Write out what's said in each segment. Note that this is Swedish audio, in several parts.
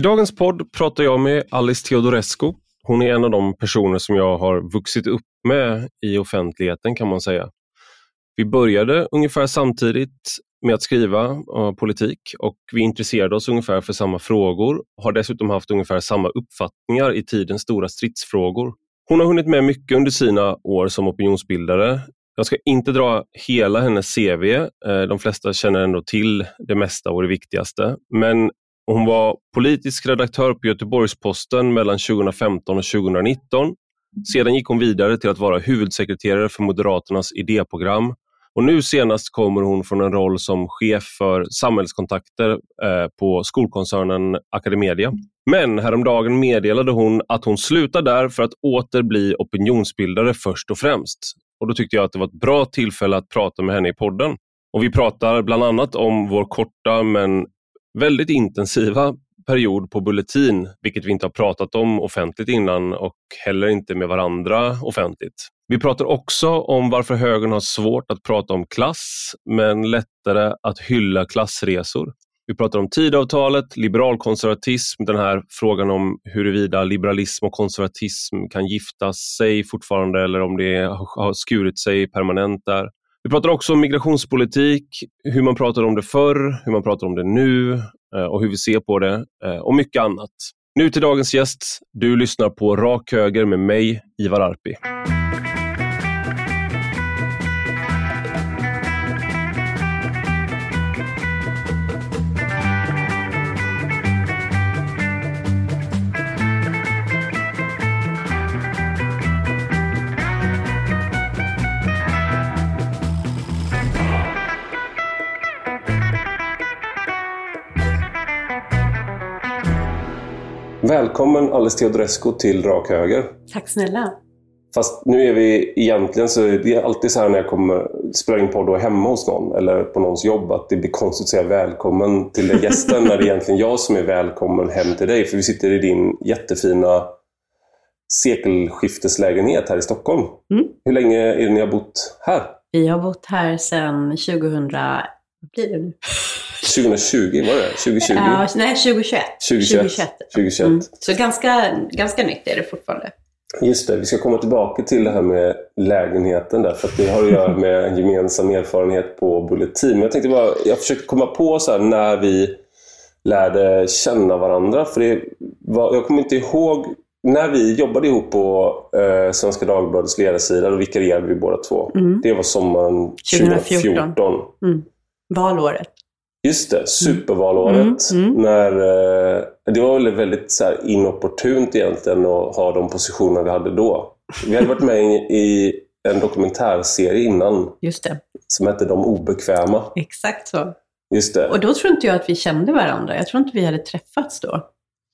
I dagens podd pratar jag med Alice Teodorescu. Hon är en av de personer som jag har vuxit upp med i offentligheten kan man säga. Vi började ungefär samtidigt med att skriva uh, politik och vi intresserade oss ungefär för samma frågor. Har dessutom haft ungefär samma uppfattningar i tidens stora stridsfrågor. Hon har hunnit med mycket under sina år som opinionsbildare. Jag ska inte dra hela hennes CV. Eh, de flesta känner ändå till det mesta och det viktigaste. Men hon var politisk redaktör på Göteborgs-Posten mellan 2015 och 2019. Sedan gick hon vidare till att vara huvudsekreterare för Moderaternas idéprogram och nu senast kommer hon från en roll som chef för samhällskontakter eh, på skolkoncernen Academedia. Men häromdagen meddelade hon att hon slutar där för att åter bli opinionsbildare först och främst. Och Då tyckte jag att det var ett bra tillfälle att prata med henne i podden. Och Vi pratar bland annat om vår korta men väldigt intensiva period på Bulletin, vilket vi inte har pratat om offentligt innan och heller inte med varandra offentligt. Vi pratar också om varför högern har svårt att prata om klass, men lättare att hylla klassresor. Vi pratar om tidavtalet, liberalkonservatism, den här frågan om huruvida liberalism och konservatism kan gifta sig fortfarande eller om det har skurit sig permanent där. Vi pratar också om migrationspolitik, hur man pratar om det förr, hur man pratar om det nu eh, och hur vi ser på det eh, och mycket annat. Nu till dagens gäst. Du lyssnar på Rak Höger med mig, Ivar Arpi. Välkommen Alice Teodorescu till Rak Höger. Tack snälla. Fast nu är vi egentligen så det är alltid så här när jag kommer spelar in podd och är hemma hos någon eller på någons jobb att det blir konstigt att säga välkommen till den gästen när det är egentligen jag som är välkommen hem till dig. För vi sitter i din jättefina sekelskifteslägenhet här i Stockholm. Mm. Hur länge är det ni har bott här? Vi har bott här sedan 2000... Vad blir det nu? 2020 var det? 2020? Ja, nej, 2021. 2021. 2021. 2021. Mm. Så ganska, ganska nytt är det fortfarande. Just det, vi ska komma tillbaka till det här med lägenheten där, för att det har att göra med en gemensam erfarenhet på Bulletin. Men jag tänkte bara, jag försökte komma på så när vi lärde känna varandra, för det var, jag kommer inte ihåg när vi jobbade ihop på eh, Svenska Dagbladets ledarsida, då vikarierade vi båda två. Mm. Det var sommaren 2014. 2014. Mm. Valåret. Just det, supervalåret. Mm, mm. När, eh, det var väl väldigt så här, inopportunt egentligen att ha de positioner vi hade då. Vi hade varit med i en dokumentärserie innan. Just det. Som hette De obekväma. Exakt så. Just det. Och då tror inte jag att vi kände varandra. Jag tror inte vi hade träffats då.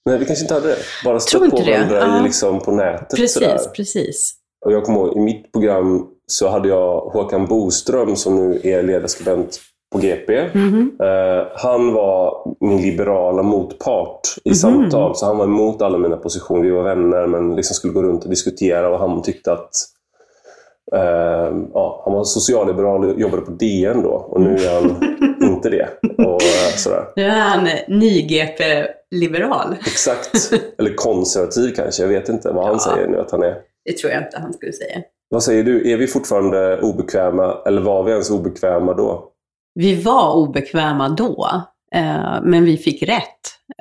Nej, vi kanske inte hade det. Bara stött på varandra ja. i, liksom, på nätet. Precis, sådär. precis. Och jag kommer ihåg, i mitt program så hade jag Håkan Boström som nu är ledarskribent på GP. Mm -hmm. uh, han var min liberala motpart i mm -hmm. samtal. Så han var emot alla mina positioner. Vi var vänner men liksom skulle gå runt och diskutera och han tyckte att uh, ja, han var socialliberal och jobbade på DN då och nu är han inte det. Och, uh, sådär. Nu är han ny-GP-liberal. Exakt. Eller konservativ kanske. Jag vet inte vad han ja. säger nu att han är. Det tror jag inte han skulle säga. Vad säger du? Är vi fortfarande obekväma eller var vi ens obekväma då? Vi var obekväma då, eh, men vi fick rätt.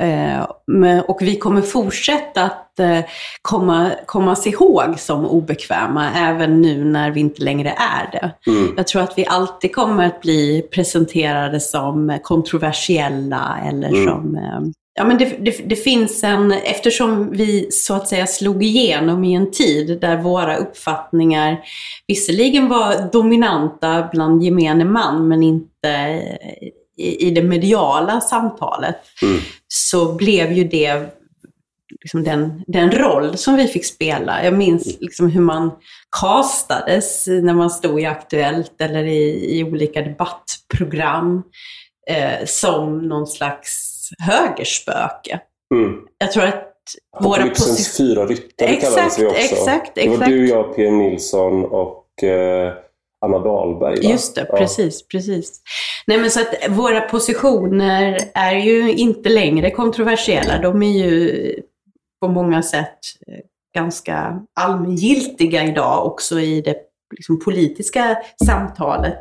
Eh, och vi kommer fortsätta att eh, komma, kommas ihåg som obekväma, även nu när vi inte längre är det. Mm. Jag tror att vi alltid kommer att bli presenterade som kontroversiella eller mm. som Ja, men det, det, det, finns en, eftersom vi så att säga slog igenom i en tid där våra uppfattningar visserligen var dominanta bland gemene man, men inte i, i det mediala samtalet, mm. så blev ju det liksom den, den roll som vi fick spela. Jag minns liksom hur man kastades när man stod i Aktuellt eller i, i olika debattprogram eh, som någon slags högerspöke. Mm. Jag tror att våra Apokalypsens fyra ryttare exakt, kallades vi också. Exakt, exakt. Det var du, jag, P. Nilsson och eh, Anna Dahlberg. Va? Just det, precis, precis. Nej men så att våra positioner är ju inte längre kontroversiella. De är ju på många sätt eh, ganska allmängiltiga idag också i det liksom, politiska samtalet.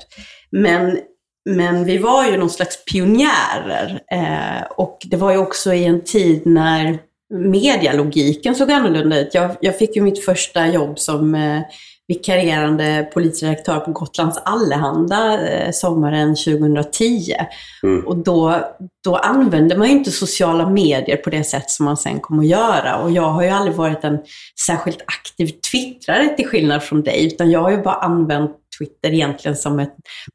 Men, men vi var ju någon slags pionjärer. Eh, och det var ju också i en tid när medialogiken såg annorlunda ut. Jag, jag fick ju mitt första jobb som eh, vikarierande polisdirektör på Gotlands Allehanda eh, sommaren 2010. Mm. Och då, då använde man ju inte sociala medier på det sätt som man sen kom att göra. Och jag har ju aldrig varit en särskilt aktiv twittrare till skillnad från dig, utan jag har ju bara använt Twitter egentligen som en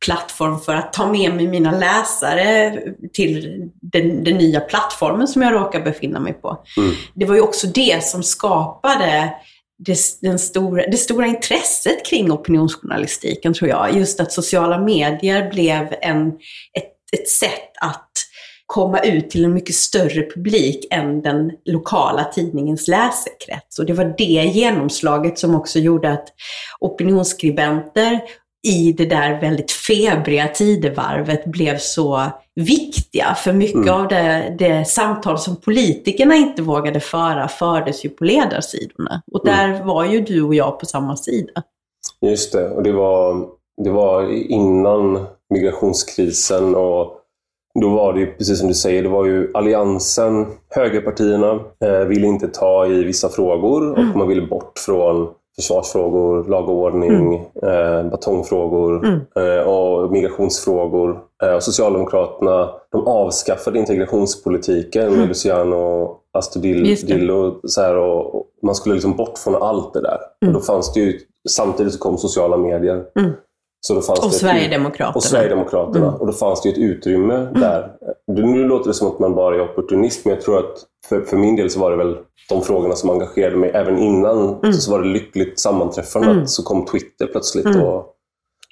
plattform för att ta med mig mina läsare till den, den nya plattformen som jag råkar befinna mig på. Mm. Det var ju också det som skapade det, den stora, det stora intresset kring opinionsjournalistiken, tror jag. Just att sociala medier blev en, ett, ett sätt att komma ut till en mycket större publik än den lokala tidningens läsekrets. Och det var det genomslaget som också gjorde att opinionsskribenter i det där väldigt febriga tidevarvet blev så viktiga. För mycket mm. av det, det, samtal som politikerna inte vågade föra fördes ju på ledarsidorna. Och där mm. var ju du och jag på samma sida. Just det, och det var, det var innan migrationskrisen och då var det ju, precis som du säger, det var ju alliansen, högerpartierna eh, ville inte ta i vissa frågor och mm. man ville bort från försvarsfrågor, lag och ordning, mm. eh, batongfrågor mm. eh, och migrationsfrågor. Eh, och Socialdemokraterna de avskaffade integrationspolitiken mm. med Luciano Astudillo. Så här, och, och, man skulle liksom bort från allt det där. Och mm. då fanns det ju, samtidigt så kom sociala medier. Mm. Så då fanns och, det Sverigedemokraterna. och Sverigedemokraterna. Mm. Och då fanns det ett utrymme där. Nu låter det som att man bara är opportunist, men jag tror att för, för min del så var det väl de frågorna som engagerade mig. Även innan mm. så var det lyckligt sammanträffande mm. att så kom Twitter plötsligt. Mm. Och,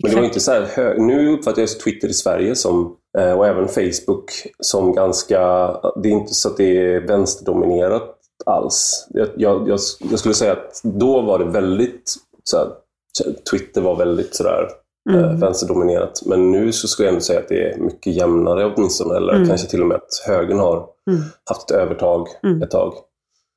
men det var inte så här hög. Nu uppfattar jag Twitter i Sverige som, eh, och även Facebook som ganska... Det är inte så att det är vänsterdominerat alls. Jag, jag, jag skulle säga att då var det väldigt... Så här, Twitter var väldigt sådär mm. Eh, vänsterdominerat. Men nu så skulle jag ändå säga att det är mycket jämnare åtminstone. Eller mm. kanske till och med att högern har mm. haft ett övertag mm. ett tag.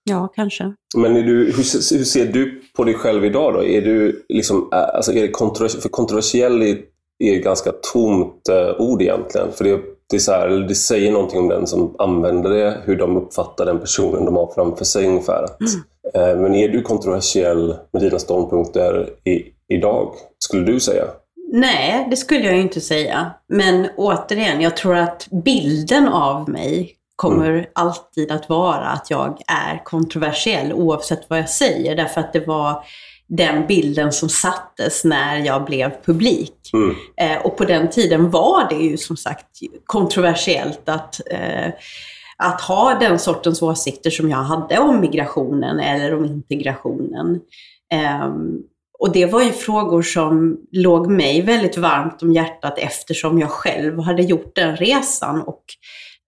Ja, kanske. Men du, hur, hur, ser du på dig själv idag då? Är du liksom, alltså är det kontroversiell, för kontroversiell är, är ett ganska tomt uh, ord egentligen. För det, det, är så här, det säger någonting om den som använder det, hur de uppfattar den personen de har framför sig ungefär. Mm. Uh, men är du kontroversiell med dina ståndpunkter i, idag, skulle du säga? Nej, det skulle jag inte säga. Men återigen, jag tror att bilden av mig kommer mm. alltid att vara att jag är kontroversiell oavsett vad jag säger. Därför att det var den bilden som sattes när jag blev publik. Mm. Eh, och på den tiden var det ju som sagt kontroversiellt att, eh, att ha den sortens åsikter som jag hade om migrationen eller om integrationen. Eh, och det var ju frågor som låg mig väldigt varmt om hjärtat eftersom jag själv hade gjort den resan och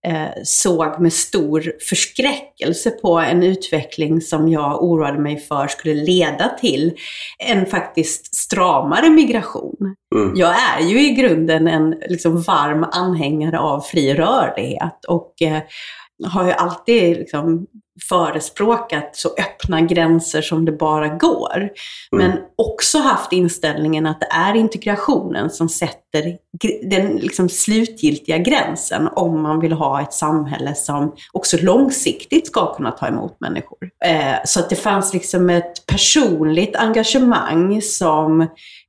eh, såg med stor förskräckelse på en utveckling som jag oroade mig för skulle leda till en faktiskt stramare migration. Mm. Jag är ju i grunden en liksom, varm anhängare av fri rörlighet och eh, har ju alltid liksom, förespråkat så öppna gränser som det bara går. Mm. Men också haft inställningen att det är integrationen som sätter den liksom slutgiltiga gränsen om man vill ha ett samhälle som också långsiktigt ska kunna ta emot människor. Eh, så att det fanns liksom ett personligt engagemang som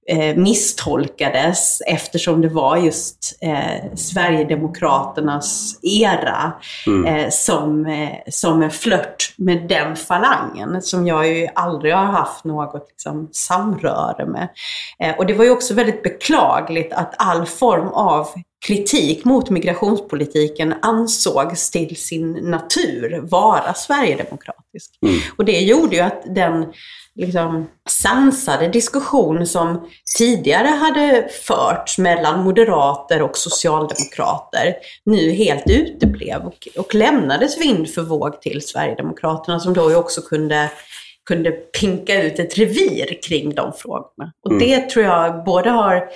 eh, misstolkades eftersom det var just eh, Sverigedemokraternas era mm. eh, som, eh, som en flört med den falangen som jag ju aldrig har haft något liksom, samröre med. Eh, och det var ju också väldigt beklagligt att all form av kritik mot migrationspolitiken ansågs till sin natur vara sverigedemokratisk. Mm. Och det gjorde ju att den liksom, sansade diskussion som tidigare hade förts mellan moderater och socialdemokrater nu helt uteblev och, och lämnades vind för våg till Sverigedemokraterna som då också kunde kunde pinka ut ett revir kring de frågorna. Och mm. det tror jag både har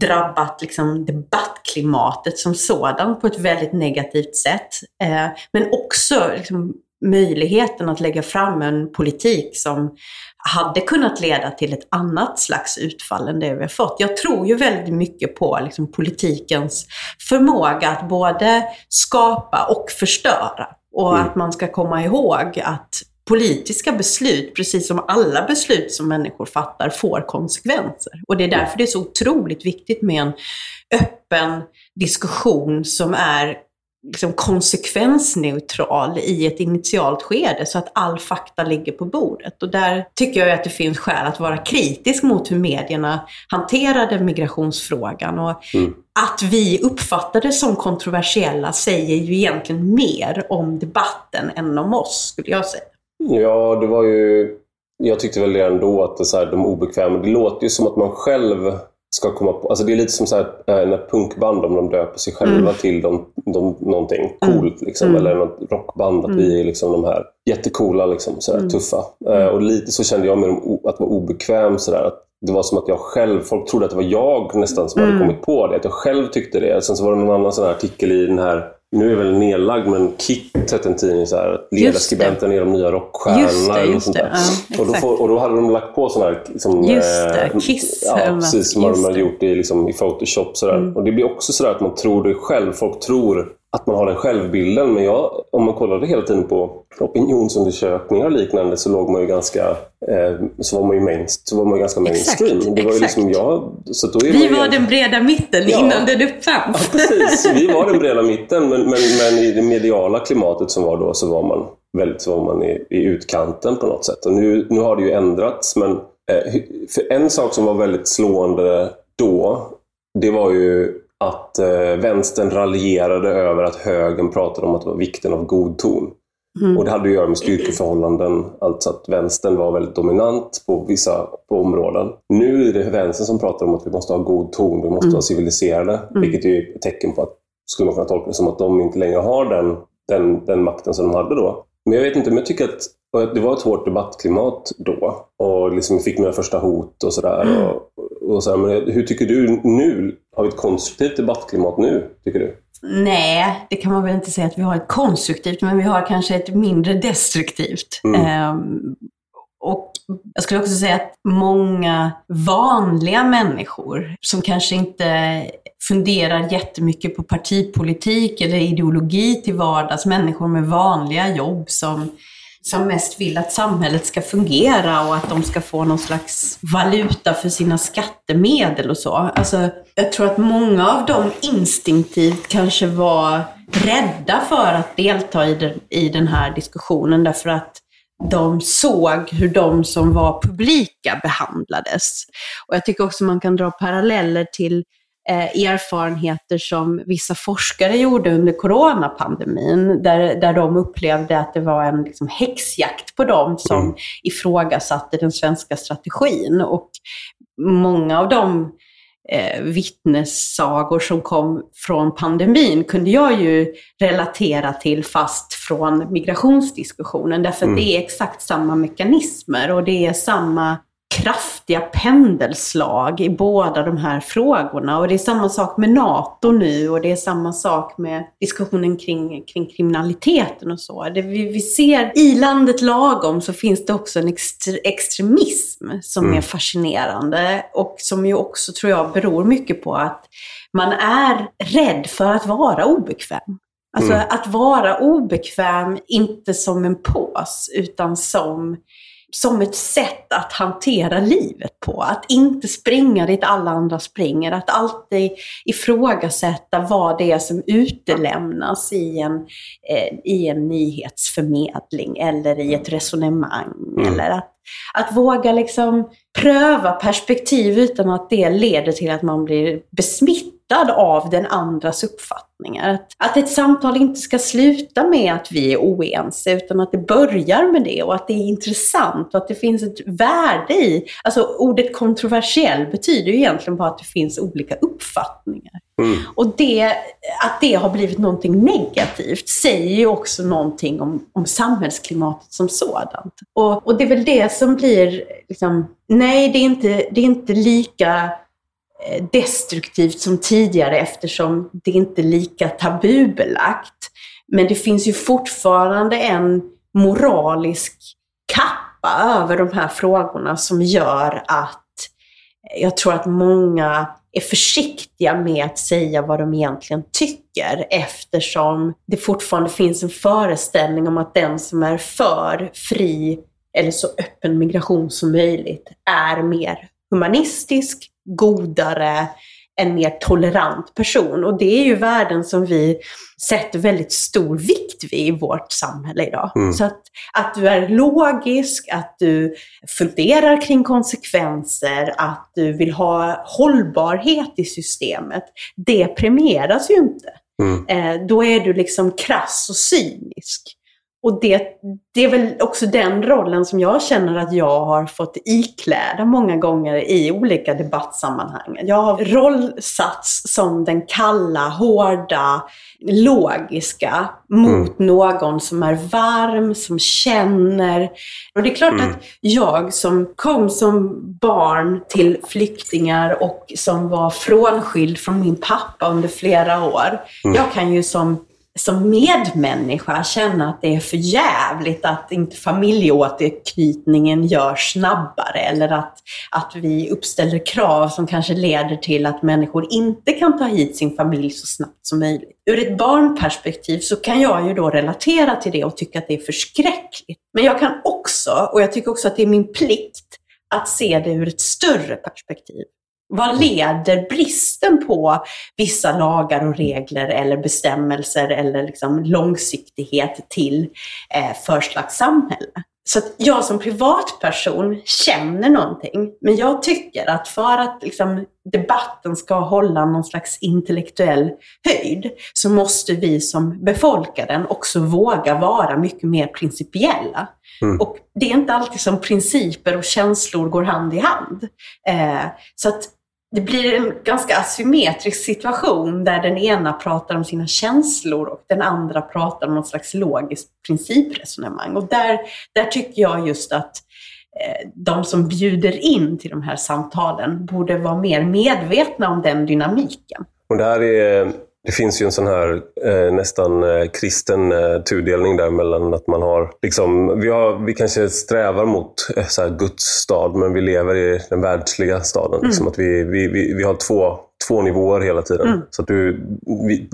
drabbat liksom, debattklimatet som sådant på ett väldigt negativt sätt. Eh, men också liksom, möjligheten att lägga fram en politik som hade kunnat leda till ett annat slags utfall än det vi har fått. Jag tror ju väldigt mycket på liksom, politikens förmåga att både skapa och förstöra. Och mm. att man ska komma ihåg att politiska beslut, precis som alla beslut som människor fattar, får konsekvenser. Och det är därför det är så otroligt viktigt med en öppen diskussion som är liksom konsekvensneutral i ett initialt skede så att all fakta ligger på bordet. Och där tycker jag att det finns skäl att vara kritisk mot hur medierna hanterade migrationsfrågan. Och mm. Att vi uppfattar det som kontroversiella säger ju egentligen mer om debatten än om oss, skulle jag säga. Ja, det var ju... Jag tyckte väl det ändå att det så här, de obekväma, det låter ju som att man själv ska komma på... Alltså det är lite som så här, eh, när punkband, om de döper sig själva mm. till de, de, någonting mm. coolt. Liksom, mm. Eller något rockband, att mm. vi är liksom de här jättecoola, liksom, så här, mm. tuffa. Uh, och lite så kände jag med dem, att vara obekväm. Så där, att det var som att jag själv, folk trodde att det var jag nästan som hade mm. kommit på det. Att jag själv tyckte det. Sen så var det någon annan sån här artikel i den här nu är väl nedlagd, men Kit hette en tidning, så här, ledarskribenten är de nya rockstjärnorna. Just det, just det. Ja, och, då får, och, då hade de lagt på sådana här... Liksom, just det, eh, Kiss. Ja, precis. Som de hade gjort i, liksom, i Photoshop. Så mm. Och det blir också så att man tror det själv. Folk tror att man har den självbilden. Men jag, om man kollade hela tiden på opinionsundersökningar och liknande så låg man ju ganska eh, så var man ju mainst, så var man ganska mainstream. Exakt, det var ju liksom jag, så då är vi var ju, den breda mitten ja, innan den uppfanns. Ja, precis. Vi var den breda mitten men, men, men, i det mediala klimatet som var då så var man väldigt så var man i, i utkanten på något sätt. Och nu, nu har det ju ändrats men eh, för en sak som var väldigt slående då det var ju att eh, vänstern raljerade över att högern pratade om att det var vikten av god ton. Mm. Och det hade att göra med styrkeförhållanden, alltså att vänstern var väldigt dominant på vissa på områden. Nu är det vänstern som pratar om att vi måste ha god ton, vi måste mm. vara civiliserade, mm. vilket är ett tecken på att, skulle man kunna tolka det som att de inte längre har den, den, den makten som de hade då. Men jag vet inte, men jag tycker att det var ett hårt debattklimat då och liksom fick mina första hot och sådär. Mm. Och, och så men hur tycker du nu? Har vi ett konstruktivt debattklimat nu, tycker du? Nej, det kan man väl inte säga att vi har ett konstruktivt, men vi har kanske ett mindre destruktivt. Mm. Um, och jag skulle också säga att många vanliga människor som kanske inte funderar jättemycket på partipolitik eller ideologi till vardags, människor med vanliga jobb som som mest vill att samhället ska fungera och att de ska få någon slags valuta för sina skattemedel och så. Alltså, jag tror att många av dem instinktivt kanske var rädda för att delta i den, i den här diskussionen därför att de såg hur de som var publika behandlades. Och jag tycker också man kan dra paralleller till eh, erfarenheter som vissa forskare gjorde under coronapandemin, där, där de upplevde att det var en liksom, häxjakt på dem som mm. ifrågasatte den svenska strategin. Och många av de eh, vittnessagor som kom från pandemin kunde jag ju relatera till fast från migrationsdiskussionen. Därför mm. att det är exakt samma mekanismer och det är samma kraftiga pendelslag i båda de här frågorna. Och det är samma sak med NATO nu och det är samma sak med diskussionen kring, kring kriminaliteten och så. Det vi, vi ser i landet lagom så finns det också en extre, extremism som mm. är fascinerande och som ju också tror jag beror mycket på att man är rädd för att vara obekväm. Alltså mm. att vara obekväm, inte som en pås, utan som som ett sätt att hantera livet på. Att inte springa dit alla andra springer. Att alltid ifrågasätta vad det är som utelämnas i en, eh, i en nyhetsförmedling eller i ett resonemang. Mm. Eller att, att våga liksom pröva perspektiv utan att det leder till att man blir besmittad av den andras uppfattningar. Att, att ett samtal inte ska sluta med att vi är oense, utan att det börjar med det och att det är intressant och att det finns ett värde i... Alltså ordet kontroversiell betyder ju egentligen bara att det finns olika uppfattningar. Mm. Och det, att det har blivit någonting negativt säger ju också någonting om, om samhällsklimatet som sådant. Och, och det är väl det som blir, liksom, nej det är inte, det är inte lika Eh, destruktivt som tidigare eftersom det inte är lika tabubelagt. Men det finns ju fortfarande en moralisk kappa över de här frågorna som gör att eh, jag tror att många är försiktiga med att säga vad de egentligen tycker eftersom det fortfarande finns en föreställning om att den som är för fri eller så öppen migration som möjligt är mer humanistisk, godare, en mer tolerant person. Och det är ju värden som vi sätter väldigt stor vikt vid i vårt samhälle idag. Mm. Så att, att du är logisk, att du funderar kring konsekvenser, att du vill ha hållbarhet i systemet, det premieras ju inte. Mm. Eh, då är du liksom krass och cynisk. Och det, det är väl också den rollen som jag känner att jag har fått ikläda många gånger i olika debattsammanhang. Jag har rollsats som den kalla, hårda, logiska mot mm. någon som är varm, som känner. Och det är klart mm. att jag som kom som barn till flyktingar och som var frånskild från min pappa under flera år. Mm. Jag kan ju som som medmänniska känna att det är för jävligt att inte familjeåterknytningen görs snabbare eller att, att vi uppställer krav som kanske leder till att människor inte kan ta hit sin familj så snabbt som möjligt. Ur ett barnperspektiv så kan jag ju då relatera till det och tycka att det är förskräckligt. Men jag kan också, och jag tycker också att det är min plikt, att se det ur ett större perspektiv. Vad leder bristen på vissa lagar och regler eller bestämmelser eller liksom långsiktighet till eh, för slags samhälle? Så att jag som privatperson känner någonting, men jag tycker att för att liksom, debatten ska hålla någon slags intellektuell höjd så måste vi som befolkar den också våga vara mycket mer principiella. Mm. Och det är inte alltid som principer och känslor går hand i hand. Eh, så att det blir en ganska asymmetrisk situation där den ena pratar om sina känslor och den andra pratar om något slags logiskt principresonemang. Och där, där tycker jag just att eh, de som bjuder in till de här samtalen borde vara mer medvetna om den dynamiken. Och det här är det finns ju en sån här eh, nästan eh, kristen eh, tudelning där mellan att man har, liksom, vi, har, vi kanske strävar mot eh, så Guds stad, men vi lever i den världsliga staden. Mm. Liksom, att vi, vi, vi, vi har två, två nivåer hela tiden. Mm. Så att du, vi,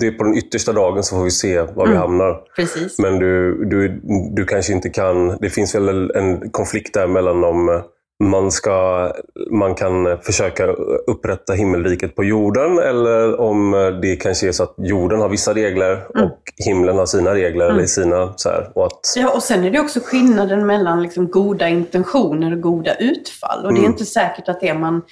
det, är på den yttersta dagen så får vi se var mm. vi hamnar. Precis. Men du, du, du kanske inte kan, det finns väl en konflikt där mellan de man, ska, man kan försöka upprätta himmelriket på jorden eller om det kanske är så att jorden har vissa regler mm. och himlen har sina regler. Mm. Eller sina, så här, och att... Ja, och sen är det också skillnaden mellan liksom goda intentioner och goda utfall. Och det är mm. inte säkert att det man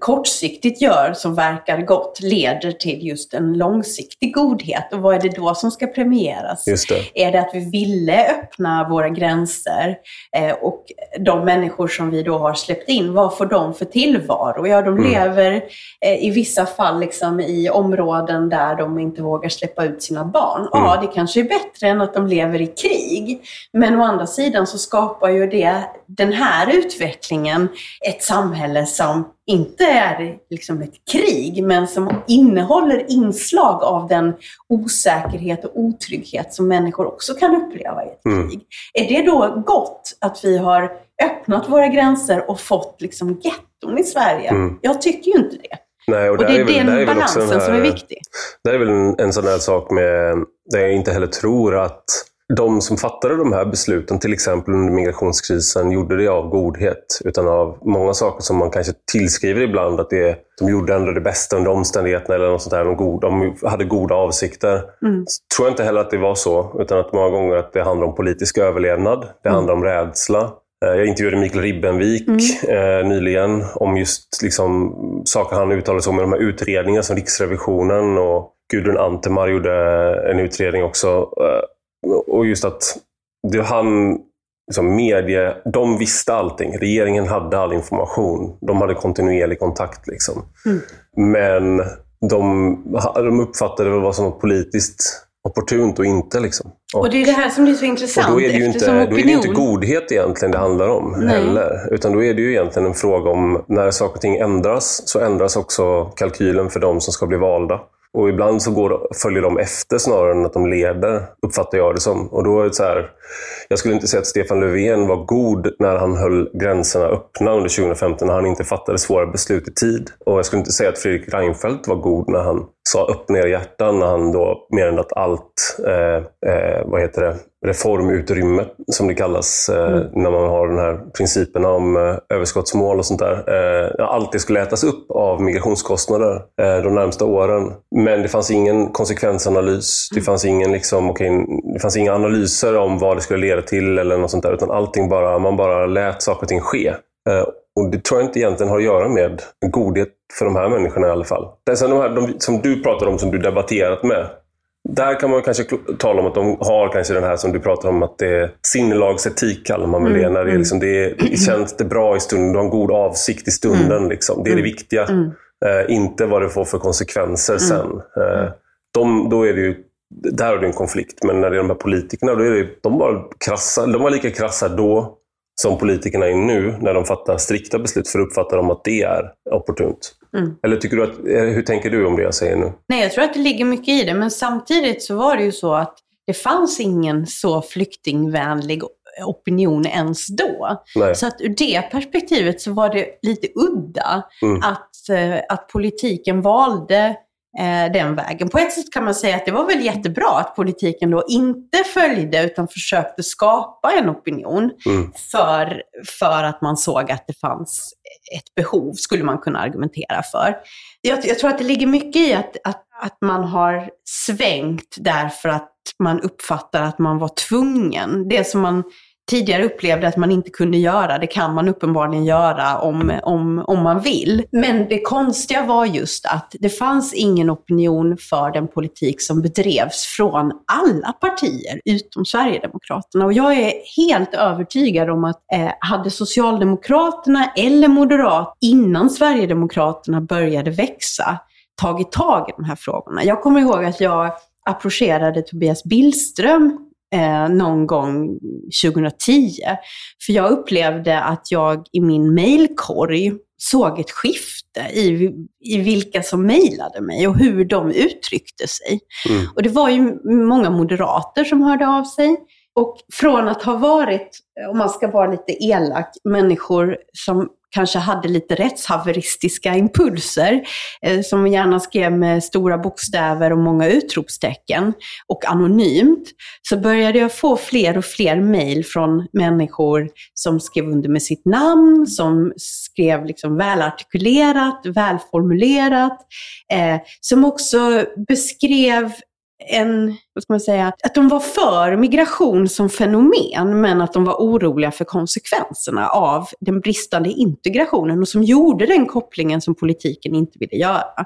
kortsiktigt gör som verkar gott leder till just en långsiktig godhet. Och vad är det då som ska premieras? Det. Är det att vi ville öppna våra gränser eh, och de människor som vi då har släppt in, vad får de för tillvaro? Ja, de mm. lever eh, i vissa fall liksom i områden där de inte vågar släppa ut sina barn. Mm. Ja, det kanske är bättre än att de lever i krig. Men å andra sidan så skapar ju det, den här utvecklingen ett samhälle som inte är liksom ett krig, men som innehåller inslag av den osäkerhet och otrygghet som människor också kan uppleva i ett mm. krig. Är det då gott att vi har öppnat våra gränser och fått liksom getton i Sverige? Mm. Jag tycker ju inte det. Nej, och, och det är, är den balansen här, som är viktig. Det är väl en, en sån här sak med, där jag inte heller tror att de som fattade de här besluten, till exempel under migrationskrisen, gjorde det av godhet. Utan av många saker som man kanske tillskriver ibland att det, de gjorde ändå det bästa under omständigheterna eller något sånt där. De, god, de hade goda avsikter. Mm. tror jag inte heller att det var så. Utan att många gånger att det handlar om politisk överlevnad. Det mm. handlar om rädsla. Eh, jag intervjuade Mikael Ribbenvik mm. eh, nyligen om just liksom, saker han uttalade sig om i de här utredningarna som Riksrevisionen och Gudrun Antemar gjorde en utredning också. Och just att det, han, liksom medie, de visste allting. Regeringen hade all information. De hade kontinuerlig kontakt. Liksom. Mm. Men de, de uppfattade vad som var politiskt opportunt och inte. Liksom. Och, och, det är det här som blir så intressant. Och då är det ju inte, opinion... då är det inte godhet egentligen det handlar om Nej. heller. Utan då är det ju egentligen en fråga om när saker och ting ändras så ändras också kalkylen för de som ska bli valda. Och ibland så går, följer de efter snarare än att de leder, uppfattar jag det som. Och då är det så här, jag skulle inte säga att Stefan Löfven var god när han höll gränserna öppna under 2015, när han inte fattade svåra beslut i tid. Och jag skulle inte säga att Fredrik Reinfeldt var god när han sa öppna era hjärtan, när han då mer än att allt, eh, eh, vad heter det, reformutrymme som det kallas eh, mm. när man har den här principerna om eh, överskottsmål och sånt där. Eh, allt det skulle ätas upp av migrationskostnader eh, de närmsta åren. Men det fanns ingen konsekvensanalys. Det fanns, ingen, liksom, okay, det fanns inga analyser om vad det skulle leda till eller något sånt där. Utan allting bara, man bara lät saker och ting ske. Och Det tror jag inte egentligen har att göra med godhet för de här människorna i alla fall. Det är de här de, som du pratar om, som du debatterat med. Där kan man kanske tala om att de har kanske den här som du pratar om, att det är sinnelagsetik kallar man väl det. Mm, när det, är mm. liksom, det, är, det känns det bra i stunden, du har en god avsikt i stunden. Mm. Liksom. Det är det mm. viktiga. Mm. Eh, inte vad det får för konsekvenser sen. Eh, de, då är det ju, där har du en konflikt. Men när det är de här politikerna, då är det, de, var krassa, de var lika krassa då som politikerna är nu, när de fattar strikta beslut, för att uppfatta dem att det är opportunt. Mm. Eller tycker du att, eh, hur tänker du om det jag säger nu? Nej, jag tror att det ligger mycket i det, men samtidigt så var det ju så att det fanns ingen så flyktingvänlig opinion ens då. Nej. Så att ur det perspektivet så var det lite udda mm. att, eh, att politiken valde eh, den vägen. På ett sätt kan man säga att det var väl jättebra att politiken då inte följde utan försökte skapa en opinion mm. för, för att man såg att det fanns ett behov, skulle man kunna argumentera för. Jag, jag tror att det ligger mycket i att, att, att man har svängt därför att man uppfattar att man var tvungen. Det som man tidigare upplevde att man inte kunde göra, det kan man uppenbarligen göra om, om, om man vill. Men det konstiga var just att det fanns ingen opinion för den politik som bedrevs från alla partier utom Sverigedemokraterna. Och jag är helt övertygad om att eh, hade Socialdemokraterna eller Moderat innan Sverigedemokraterna började växa tagit tag i de här frågorna. Jag kommer ihåg att jag approcherade Tobias Billström eh, någon gång 2010. För jag upplevde att jag i min mailkorg såg ett skifte i, i vilka som mejlade mig och hur de uttryckte sig. Mm. Och det var ju många moderater som hörde av sig. Och från att ha varit, om man ska vara lite elak, människor som kanske hade lite rättshaveristiska impulser, eh, som gärna skrev med stora bokstäver och många utropstecken. Och anonymt, så började jag få fler och fler mejl från människor som skrev under med sitt namn, som skrev liksom välartikulerat, välformulerat, eh, som också beskrev en, vad ska man säga, att de var för migration som fenomen, men att de var oroliga för konsekvenserna av den bristande integrationen och som gjorde den kopplingen som politiken inte ville göra.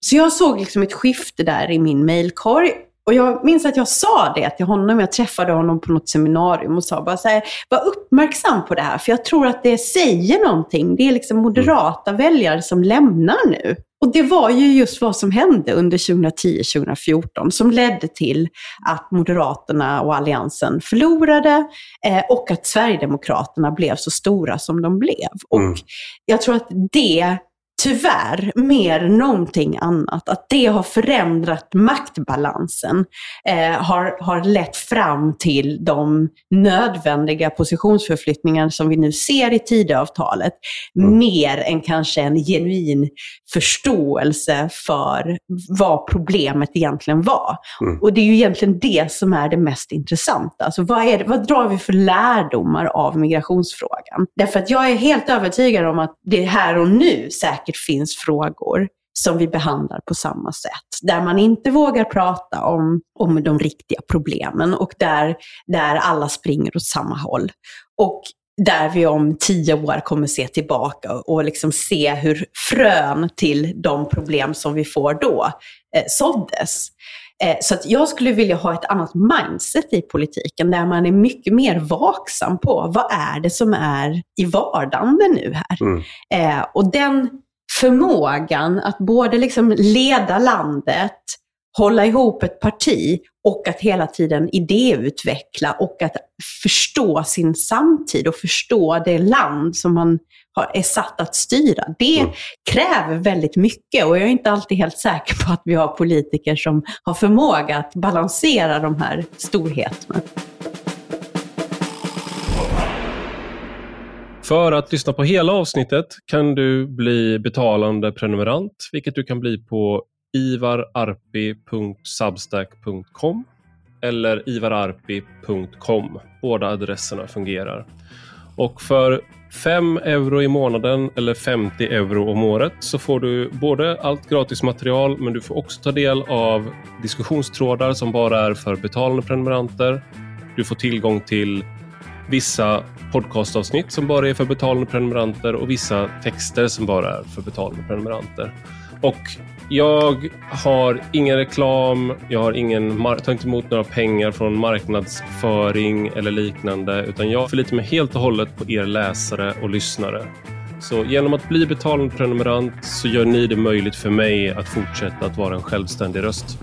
Så jag såg liksom ett skifte där i min mailkorg. Och jag minns att jag sa det till honom, jag träffade honom på något seminarium och sa bara så här, var uppmärksam på det här, för jag tror att det säger någonting. Det är liksom moderata väljare som lämnar nu. Och det var ju just vad som hände under 2010-2014 som ledde till att Moderaterna och Alliansen förlorade eh, och att Sverigedemokraterna blev så stora som de blev. Och mm. jag tror att det tyvärr mer än någonting annat, att det har förändrat maktbalansen, eh, har, har lett fram till de nödvändiga positionsförflyttningar som vi nu ser i Tidöavtalet, mm. mer än kanske en genuin förståelse för vad problemet egentligen var. Mm. Och det är ju egentligen det som är det mest intressanta. Alltså vad, är det, vad drar vi för lärdomar av migrationsfrågan? Därför att jag är helt övertygad om att det här och nu säkert säkert finns frågor som vi behandlar på samma sätt. Där man inte vågar prata om, om de riktiga problemen och där, där alla springer åt samma håll. Och där vi om tio år kommer se tillbaka och liksom se hur frön till de problem som vi får då eh, såddes. Eh, så att jag skulle vilja ha ett annat mindset i politiken där man är mycket mer vaksam på vad är det som är i vardande nu här. Mm. Eh, och den förmågan att både liksom leda landet, hålla ihop ett parti och att hela tiden idéutveckla och att förstå sin samtid och förstå det land som man har, är satt att styra. Det mm. kräver väldigt mycket och jag är inte alltid helt säker på att vi har politiker som har förmåga att balansera de här storheterna. För att lyssna på hela avsnittet kan du bli betalande prenumerant, vilket du kan bli på ivararpi.substack.com eller ivararpi.com. Båda adresserna fungerar. Och för 5 euro i månaden eller 50 euro om året så får du både allt gratis material men du får också ta del av diskussionstrådar som bara är för betalande prenumeranter. Du får tillgång till vissa podcastavsnitt som bara är för betalande prenumeranter och vissa texter som bara är för betalande prenumeranter. Och jag har ingen reklam, jag har ingen, tar inte emot några pengar från marknadsföring eller liknande, utan jag förlitar mig helt och hållet på er läsare och lyssnare. Så genom att bli betalande prenumerant så gör ni det möjligt för mig att fortsätta att vara en självständig röst.